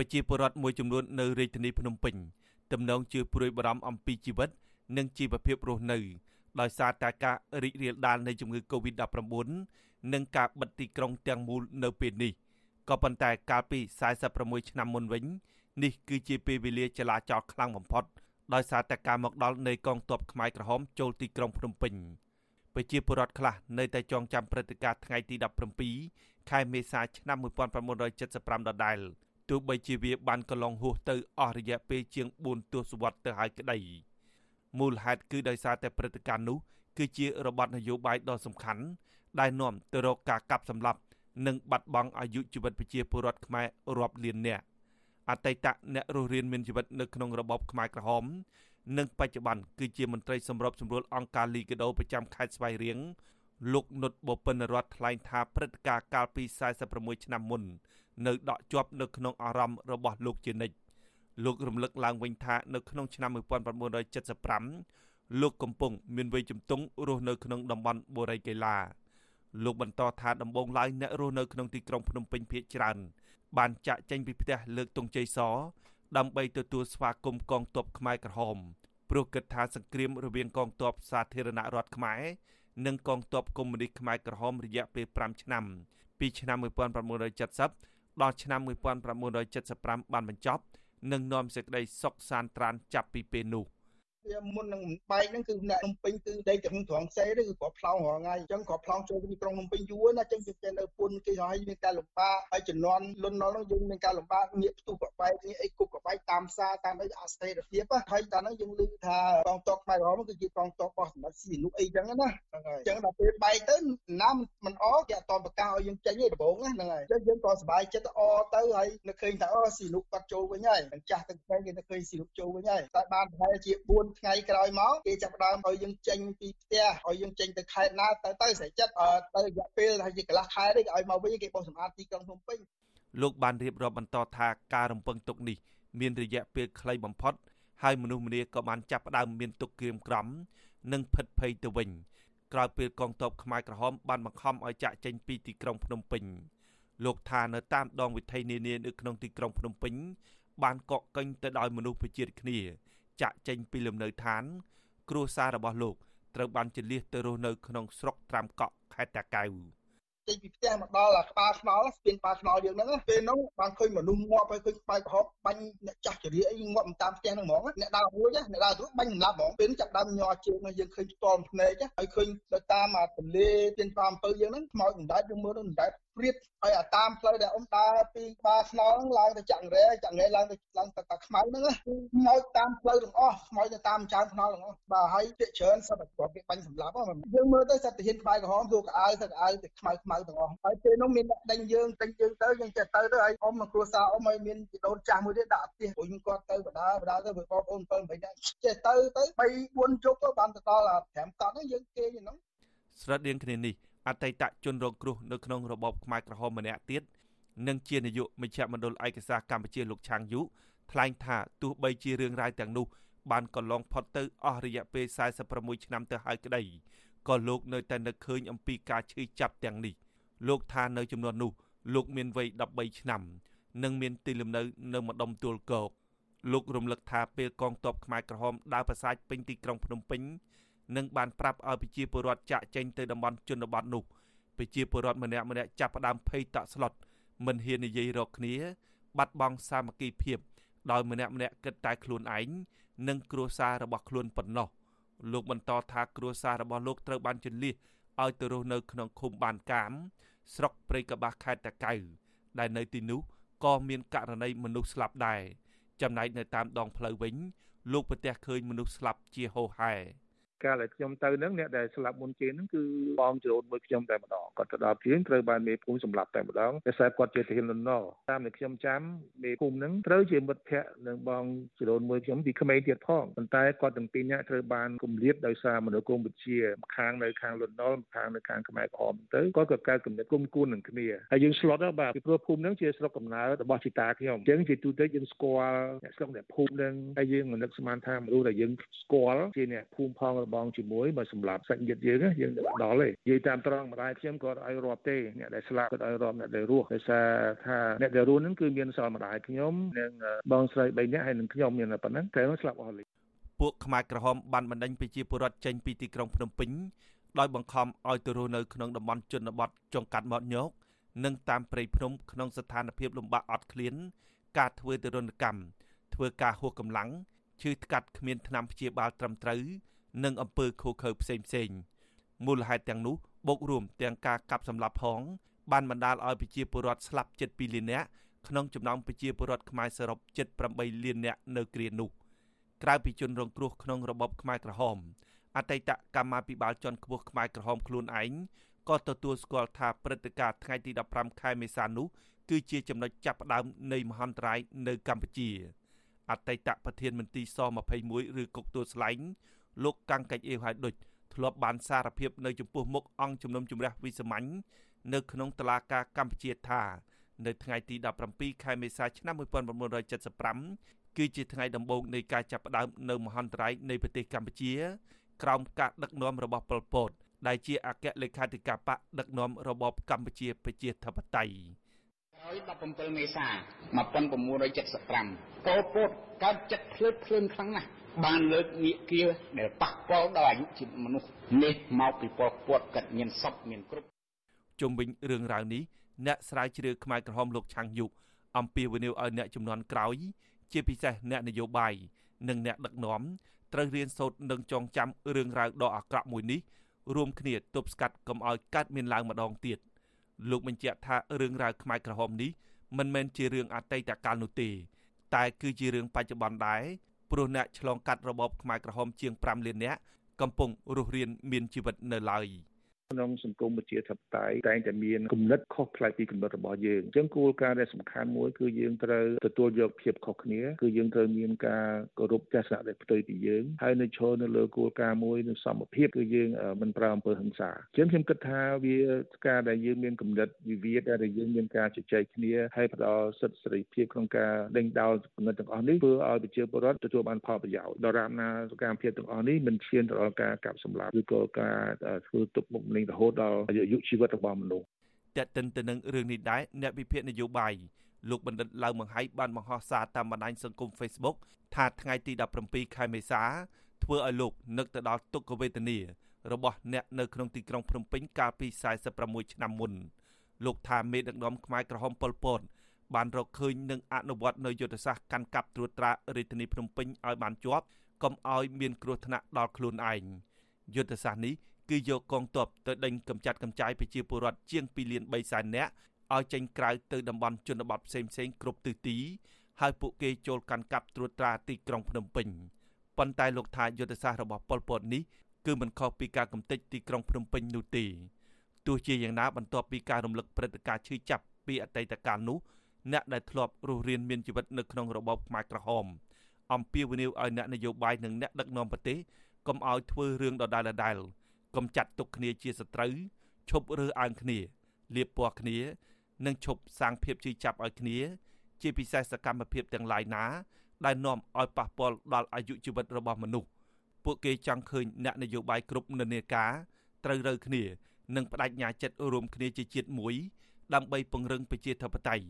ប្រជាពលរដ្ឋមួយចំនួននៅរាជធានីភ្នំពេញទំនងជឿព្រួយបារម្ភអំពីជីវិត និងជីវភាពរស់នៅដោយសារតែការរីករាលដាលនៃជំងឺ Covid-19 និងការបិទទីក្រុងទាំងមូលនៅពេលនេះក៏ប៉ុន្តែកាលពី46ឆ្នាំមុនវិញនេះគឺជាពេលវេលាចលាចលខ្លាំងបំផុតដោយសារតែការមកដល់នៃកងទ័ពខ្មែរក្រហមចូលទីក្រុងភ្នំពេញប្រជាពលរដ្ឋខ្លះនៅតែចងចាំព្រឹត្តិការណ៍ថ្ងៃទី17ខែមេសាឆ្នាំ1975ដដែល ទោះបីជាវាបានកន្លងហួសទៅអស់រយៈពេលជាង4ទសវត្សរ៍ទៅហើយក្តីមូលហេតុគឺដោយសារតែព្រឹត្តិការណ៍នោះគឺជារបបនយោបាយដ៏សំខាន់ដែលនាំទៅរកការកាប់សម្លាប់និងបាត់បង់អាយុជីវិតប្រជាពលរដ្ឋខ្មែររាប់លាននាក់អតីតអ្នករស់រានមានជីវិតនៅក្នុងរបបខ្មែរក្រហម និងបច្ចុប្បន្នគឺជាមន្ត្រីសម្របសម្រួលអង្គការលីកាដូប្រចាំខេត្តស្វាយរៀងលោកនុតបពិនរដ្ឋថ្លែងថាព្រឹត្តិការណ៍កាលពី46ឆ្នាំមុន នៅដកជាប់នៅក្នុងអារម្មណ៍របស់លោកជានិច្ចលោករំលឹកឡើងវិញថានៅក្នុងឆ្នាំ1975លោកកំពុងមានវ័យជំទង់រស់នៅក្នុងតំបន់បូរីកេឡាលោកបន្តថាដំបូងឡើយអ្នករស់នៅក្នុងទីក្រុងភ្នំពេញភាគច្រើនបានចាក់ចេញពីផ្ទះលើកទង់ជ័យសដើម្បីទទួលស្វាគមន៍កងទ័ពខ្មែរក្រហមព្រោះគិតថាសង្គ្រាមរវាងកងទ័ពសាធារណរដ្ឋខ្មែរនិងកងទ័ពកុម្មុយនីសខ្មែរក្រហមរយៈពេល5ឆ្នាំពីឆ្នាំ1970 ដល់ឆ្នាំ1975បានបញ្ចប់ និងនាំសេចក្តីសុខសាន្តត្រានចាប់ពីពេលនោះ វាមុននឹងបែកហ្នឹងគឺអ្នកភ្នំពេញគឺដីទាំងត្រង់សេឬគឺគាត់ផ្លោងរងថ្ងៃអញ្ចឹងគាត់ផ្លោងចូលទីក្រុងភ្នំពេញយូរណាអញ្ចឹងយើងនៅពុនគេឲ្យមានការលំបាកហើយចំនួនលន់ណុលហ្នឹងយើងមានការលំបាកងាកផ្ទុះកបែកនេះអីគប់កបែកតាមផ្សារតាមអីអស្ថិរភាពហើយតើហ្នឹងយើងឮថាកងទ័ពខ្មែរក្រហមគឺជាកងទ័ពរបស់សម្ដេចស៊ីនុអីចឹងណាហ្នឹងហើយអញ្ចឹងដល់ពេលបែកទៅណាមិនអគេអត់តបកាឲ្យយើងចេញទេដំបូងហ្នឹងហើយអញ្ចឹងយើងក៏សប្បាយចិត្តអទៅហើយនឹកឃើញថាអូស៊ីនុគាត់ចូលវិញហើយចាស់ទាំងផ្សេងគេនឹកឃើញស៊ីនុចូលវិញហើយតែបានប្រហែលជា4ថ្ងៃក្រោយមកគេចាប់ដើមឲ្យយើងចេញពីផ្ទះឲ្យយើងចេញទៅខេត្តណាទៅទៅស្រេចចិត្តទៅរយៈពេលថាជាកន្លះខែទេគេឲ្យមកវិញគេបោះសម្អាតទីក្រុងភ្នំពេញលោកបានរៀបរាប់បន្តថាការរំពឹងទុកនេះមានរយៈពេលខ្លីបំផុតហើយមនុស្សម្នាក៏បានចាប់ផ្ដើមមានទុកក្រៀមក្រំ និងភិតភ័យទៅវិញក្រោយពេលកងទ័ពខ្មែរក្រហមបានបង្ខំឲ្យចាក់ចេញពីទីក្រុងភ្នំពេញលោកថានៅតាមដងវិថីនានានៅក្នុងទីក្រុងភ្នំពេញបានកកកេញទៅដោយមនុស្សប្រជាគ្នា ចាក់ចេញពីលំនៅឋាន គ្រួសាររបស់លោកត្រូវបានជលៀសទៅរស់នៅក្នុងស្រុកត្រាំកក់ខេត្តតាកែវចេញពីផ្ទះមកដល់ក្បាលខ្នល់ស្ពានក្បាលខ្នល់យើងហ្នឹងពេលហ្នឹងបានឃើញមនុស្សងាប់ហើយឃើញបែកប្រហុកបាញ់អ្នកចាស់ចរិយាអីងាប់តាមផ្ទះហ្នឹងហ្មងអ្នកដើររួចអ្នកដើររួចបាញ់សម្លាប់ហ្មងពេលចាប់ដើមញ័រជើងយើងឃើញផ្ទាល់ភ្នែកហើយឃើញទៅតាមទន្លេទៀនតាមអំពើយើងហ្នឹងខ្មោចមិនដាច់យើងមើលទៅមិនដាច់ ព្រៀតហើយអាតាមផ្លូវដែលអ៊ំដើរពីក្បាលខ្នល់ឡើងទៅចាក់រែចាក់រែឡើងទៅឡើងទៅតាខ្មៅហ្នឹងខ្មោចតាមផ្លូវទាំងអស់ខ្មោចទៅតាមចានខ្នល់ទាំងអស់បាទហើយពាក្យច្រើនសត្វតែគាត់គេបាញ់សម្លាប់យើងមើលទៅសត្វទាហានក្បាលក្រហមទូកៅសត្វកៅទៅខ្មៅខ្មៅទាំងអស់ហើយពេលនោះមានអ្នកដេញយើងដេញយើងទៅយើងចេះទៅទៅហើយអ៊ំនិងគ្រួសារអ៊ំឲ្យមានជីដូនចាស់មួយទៀតដាក់ផ្ទះព្រោះយើងគាត់ទៅបដាបដាទៅបងប្អូន7 8នាក់ចេះទៅទៅ3 4ជប់ទៅបានទៅដល់5កត់ហ្នឹងយើងគេហ្នឹងស្រដៀងគ្នានេះ អតីតជនរងគ្រោះនៅក្នុងរបបខ្មែរក្រហមម្នាក់ទៀតនិងជានាយកមជ្ឈមណ្ឌលឯកសារកម្ពុជាលោកឆាងយុថ្លែងថាទោះបីជារឿងរ៉ាវទាំងនោះបានកន្លងផុតទៅអស់រយៈពេល46ឆ្នាំទៅហើយក្តីក៏លោកនៅតែនឹកឃើញអំពីការឈឺចាប់ទាំងនេះលោកថានៅចំនួននោះ លោកមានវ័យ13ឆ្នាំ និងមានទីលំនៅនៅម្ដុំទួលគោកលោករំលឹកថាពេលកងទ័ពខ្មែរក្រហមដើរប្រសាចពេញទីក្រុងភ្នំពេញ និងបានប្រាប់ឲ្យប្រជាពលរដ្ឋចាក់ចេញទៅតំបន់ជនបទនោះប្រជាពលរដ្ឋម្នាក់ម្នាក់ចាប់ផ្ដើមភ័យតក់ស្លុតមិនហ៊ាននិយាយរកគ្នា បាត់បង់សាមគ្គីភាពដោយម្នាក់ម្នាក់គិតតែខ្លួនឯងនិងគ្រួសាររបស់ខ្លួនប៉ុណ្ណោះលោកបន្តថាគ្រួសាររបស់លោកត្រូវបានជន្លៀសឲ្យទៅរស់នៅក្នុងឃុំបានកាម ស្រុកព្រៃកបាសខេត្តតាកែវដែលនៅទីនោះក៏មានករណីមនុស្សស្លាប់ដែរចំណែកនៅតាមដងផ្លូវវិញ លោកប្រទះឃើញមនុស្សស្លាប់ជាហូរហែ កាលដែលខ្ញុំទៅហ្នឹងអ្នកដែលស្លាប់មុនគេហ្នឹងគឺបងចរូនមួយខ្ញុំតែម្ដងគាត់ទៅដល់ព្រៀងត្រូវបានមេភូមិសម្លាប់តែម្ដងតែស្អាតគាត់ជាទាហានលន់ណតាមដែលខ្ញុំចាំមេភូមិហ្នឹងត្រូវជាមិត្តភ័ក្តិនឹងបងចរូនមួយខ្ញុំពីក្មេងទៀតផងប៉ុន្តែគាត់ទាំងពីរនាក់ត្រូវបានគំរាមដោយសារមនោគមវិជ្ជាខាងនៅខាងលន់ណខាងនៅខាងខ្មែរក្រហមទៅគាត់ក៏កើតគំនិតគុំគួននឹងគ្នាហើយយើងស្លុតបាទពីព្រោះភូមិហ្នឹងជាស្រុកកំណើតរបស់ជីតាខ្ញុំអញ្ចឹងជាទូទៅយើងស្គាល់អ្នកស្រុកអ្នកភូមិហ្នឹងហើយយើងមិននឹកស្មានថាមនុស្សដែលយើងស្គាល់ជាអ្នកភូមិផងបងជាមួយបើសម្រាប់សាច់ញាតិយើងយើងដល់ទេនិយាយតាមត្រង់ម្ដាយខ្ញុំក៏ឲ្យរាប់ទេអ្នកដែលស្លាប់ក៏ឲ្យរាប់អ្នកដែលរស់ដោយសារថាអ្នកដែលរស់ហ្នឹងគឺមានសល់ម្ដាយខ្ញុំនិងបងស្រី3នាក់ហើយនិងខ្ញុំមានតែប៉ុណ្ណឹងតែស្លាប់អស់លីពួកខ្មែរក្រហមបានបណ្ដេញប្រជាពលរដ្ឋចេញពីទីក្រុងភ្នំពេញដោយបង្ខំឲ្យទៅរស់នៅក្នុងតំបន់ជនបទចុងកាត់មាត់ញោកនិងតាមព្រៃភ្នំក្នុងស្ថានភាពលំបាកអត់ឃ្លាន ការធ្វើទរណកម្មធ្វើការហួសកម្លាំងឈឺថ្កាត់គ្មានថ្នាំព្យាបាលត្រឹមត្រូវ និងអំពើឃោឃៅផ្សេងផ្សេងមូលហេតុទាំងនោះបូករួមទាំងការកាប់សម្លាប់ផងបានបណ្ដាលឲ្យប្រជាពលរដ្ឋស្លាប់ជិត2លាននាក់ក្នុងចំណោមប្រជាពលរដ្ឋខ្មែរសរុបជិត8លាននាក់នៅគ្រានោះក្រៅពីជនរងគ្រោះក្នុងរបបខ្មែរក្រហមអតីតកម្មាភិបាលជាន់ខ្ពស់ខ្មែរក្រហមខ្លួនឯងក៏ទទួលស្គាល់ថាព្រឹត្តិការណ៍ថ្ងៃទី15ខែមេសានោះគឺជាចំណុចចាប់ផ្ដើមនៃមហន្តរាយនៅកម្ពុជាអតីតប្រធានមន្ទីរស21ឬគុកទួលស្លែង លោកកាំងកាច់អេវហើយដូចធ្លាប់បានសារភាពនៅចំពោះមុខអង្គជំនុំជម្រះវិសាមញ្ញនៅក្នុងតុលាការកម្ពុជាថានៅថ្ងៃទី17ខែមេសាឆ្នាំ1975គឺជាថ្ងៃដំបូងនៃការចាប់ផ្ដើមនៅមហន្តរាយនៃប្រទេសកម្ពុជា ក្រោមការដឹកនាំរបស់ប៉ុលពត ដែលជាអគ្គលេខាធិការបកដឹកនាំរបបកម្ពុជាប្រជាធិបតេយ្យក្រោយ17មេសា1975ប៉ុលពតកើតចិត្តភ្លើតភ្លើនខ្លាំងណាស់ បានលើកងាកគាដែលប៉ះពាល់ដល់អាយុជីវិតមនុស្សនេះមកពីប៉ុលពតកាត់មានសពមានគ្រប់ជុំវិញរឿងរ៉ាវនេះអ្នកស្រាវជ្រាវខ្មែរក្រហមលោកឆាំងយុអំពីវិនិយោគឲ្យអ្នកចំនួនក្រោយ ជាពិសេសអ្នកនយោបាយនិងអ្នកដឹកនាំត្រូវរៀនសូត្រនិងចងចាំរឿងរ៉ាវដ៏អាក្រក់មួយនេះរួមគ្នាទប់ស្កាត់កុំឲ្យកើតមានឡើងម្ដងទៀតលោកបញ្ជាក់ថារឿងរ៉ាវខ្មែរក្រហមនេះមិនមែនជារឿងអតីតកាលនោះទេ តែគឺជារឿងបច្ចុប្បន្នដែរ ព្រោះអ្នកឆ្លងកាត់របបខ្មែរក្រហមជាង5លាននាក់កំពុងរស់រានមានជីវិតនៅឡើយ។ ក្នុងសង្គមប្រជាធិបតេយ្យតែងតែមានគំនិតខុសប្លែកពីគំនិតរបស់យើងអញ្ចឹងគោលការណ៍ដែលសំខាន់មួយគឺយើងត្រូវទទួលយកភាពខុសគ្នាគឺយើងត្រូវមានការគោរពទស្សនៈដែលផ្ទុយពីយើងហើយនៅឈរនៅលើគោលការណ៍មួយនៅសមភាពគឺយើងមិនប្រើអំពើហិង្សាអញ្ចឹងខ្ញុំគិតថាវាការដែលយើងមានគំនិតវិវាទដែលយើងមានការជជែកគ្នាហើយផ្ដល់សិទ្ធិសេរីភាពក្នុងការដេញដោលគំនិតទាំងអស់នេះធ្វើឲ្យប្រជាពលរដ្ឋទទួលបានផលប្រយោជន៍ដរាបណាសកម្មភាពទាំងអស់នេះមិនឈានទៅដល់ការកាប់សម្លាប់ឬក៏ការធ្វើទុកបុកម្នេញរហូតដល់អាយុជីវិតរបស់មនុស្សតែតិនទៅនឹងរឿងនេះដែរអ្នកវិភាគនយោបាយលោកបណ្ឌិតឡៅមង្ហៃបានបង្ហោះសារតាមបណ្ដាញសង្គម Facebook ថាថ្ងៃទី17ខែមេសាធ្វើឲ្យលោកនឹកទៅដល់ទុក្ខវេទនារបស់អ្នកនៅក្នុងទីក្រុងភ្នំពេញកាលពី46ឆ្នាំមុនលោកថាមេដឹកនាំខ្មែរក្រហមប៉ុលពតបានរកឃើញនិងអនុវត្តនៅយុទ្ធសាស្ត្រកាន់កាប់ត្រួតត្រារាជធានីភ្នំពេញឲ្យបានជាប់កុំឲ្យមានគ្រោះថ្នាក់ដល់ខ្លួនឯងយុទ្ធសាស្ត្រនេះ គឺយកកងទ័ពទៅដេញកម្ចាត់កម្ចាយប្រជាពលរដ្ឋជាង2លាន3សែននាក់ឲ្យចេញក្រៅទៅតំបន់ជនបទផ្សេងផ្សេងគ្រប់ទិសទី ហើយពួកគេចូលកាន់កាប់ត្រួតត្រាទីក្រុងភ្នំពេញប៉ុន្តែលោកថាយុទ្ធសាស្ត្ររបស់ប៉ុលពតនេះគឺមិនខុសពីការកំទេចទីក្រុងភ្នំពេញនោះទេទោះជាយ៉ាងណាបន្ទាប់ពីការរំលឹកព្រឹត្តិការណ៍ឈឺចាប់ពីអតីតកាលនោះអ្នកដែលធ្លាប់រស់រានមានជីវិតនៅក្នុងរបបខ្មែរក្រហមអំពាវនាវឲ្យអ្នកនយោបាយនិងអ្នកដឹកនាំប្រទេសកុំឲ្យធ្វើរឿងដដែលៗ កុំចាត់ទុកគ្នាជាសត្រូវឈប់រើសអើងគ្នាលៀបពណ៌គ្នា និងឈប់សាងភាពជឿចាប់ឲ្យគ្នា ជាពិសេសសកម្មភាពទាំងឡាយណា ដែលនាំឲ្យប៉ះពាល់ដល់អាយុជីវិតរបស់មនុស្សពួកគេចង់ឃើញអ្នកនយោបាយគ្រប់និន្នាការត្រូវរើគ្នា និងបដិញ្ញាចិត្តរួមគ្នាជាជាតិមួយ ដើម្បីពង្រឹងប្រជាធិបតេយ្យ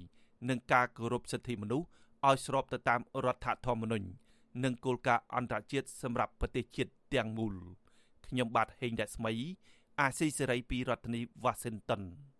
និងការគោរពសិទ្ធិមនុស្សឲ្យស្របទៅតាមរដ្ឋធម្មនុញ្ញនិងគោលការណ៍អន្តរជាតិសម្រាប់ប្រទេសជាតិទាំងមូល។ ខ្ញុំបាទហេងរស្មី អាស៊ីសេរីពីរដ្ឋធានី Washington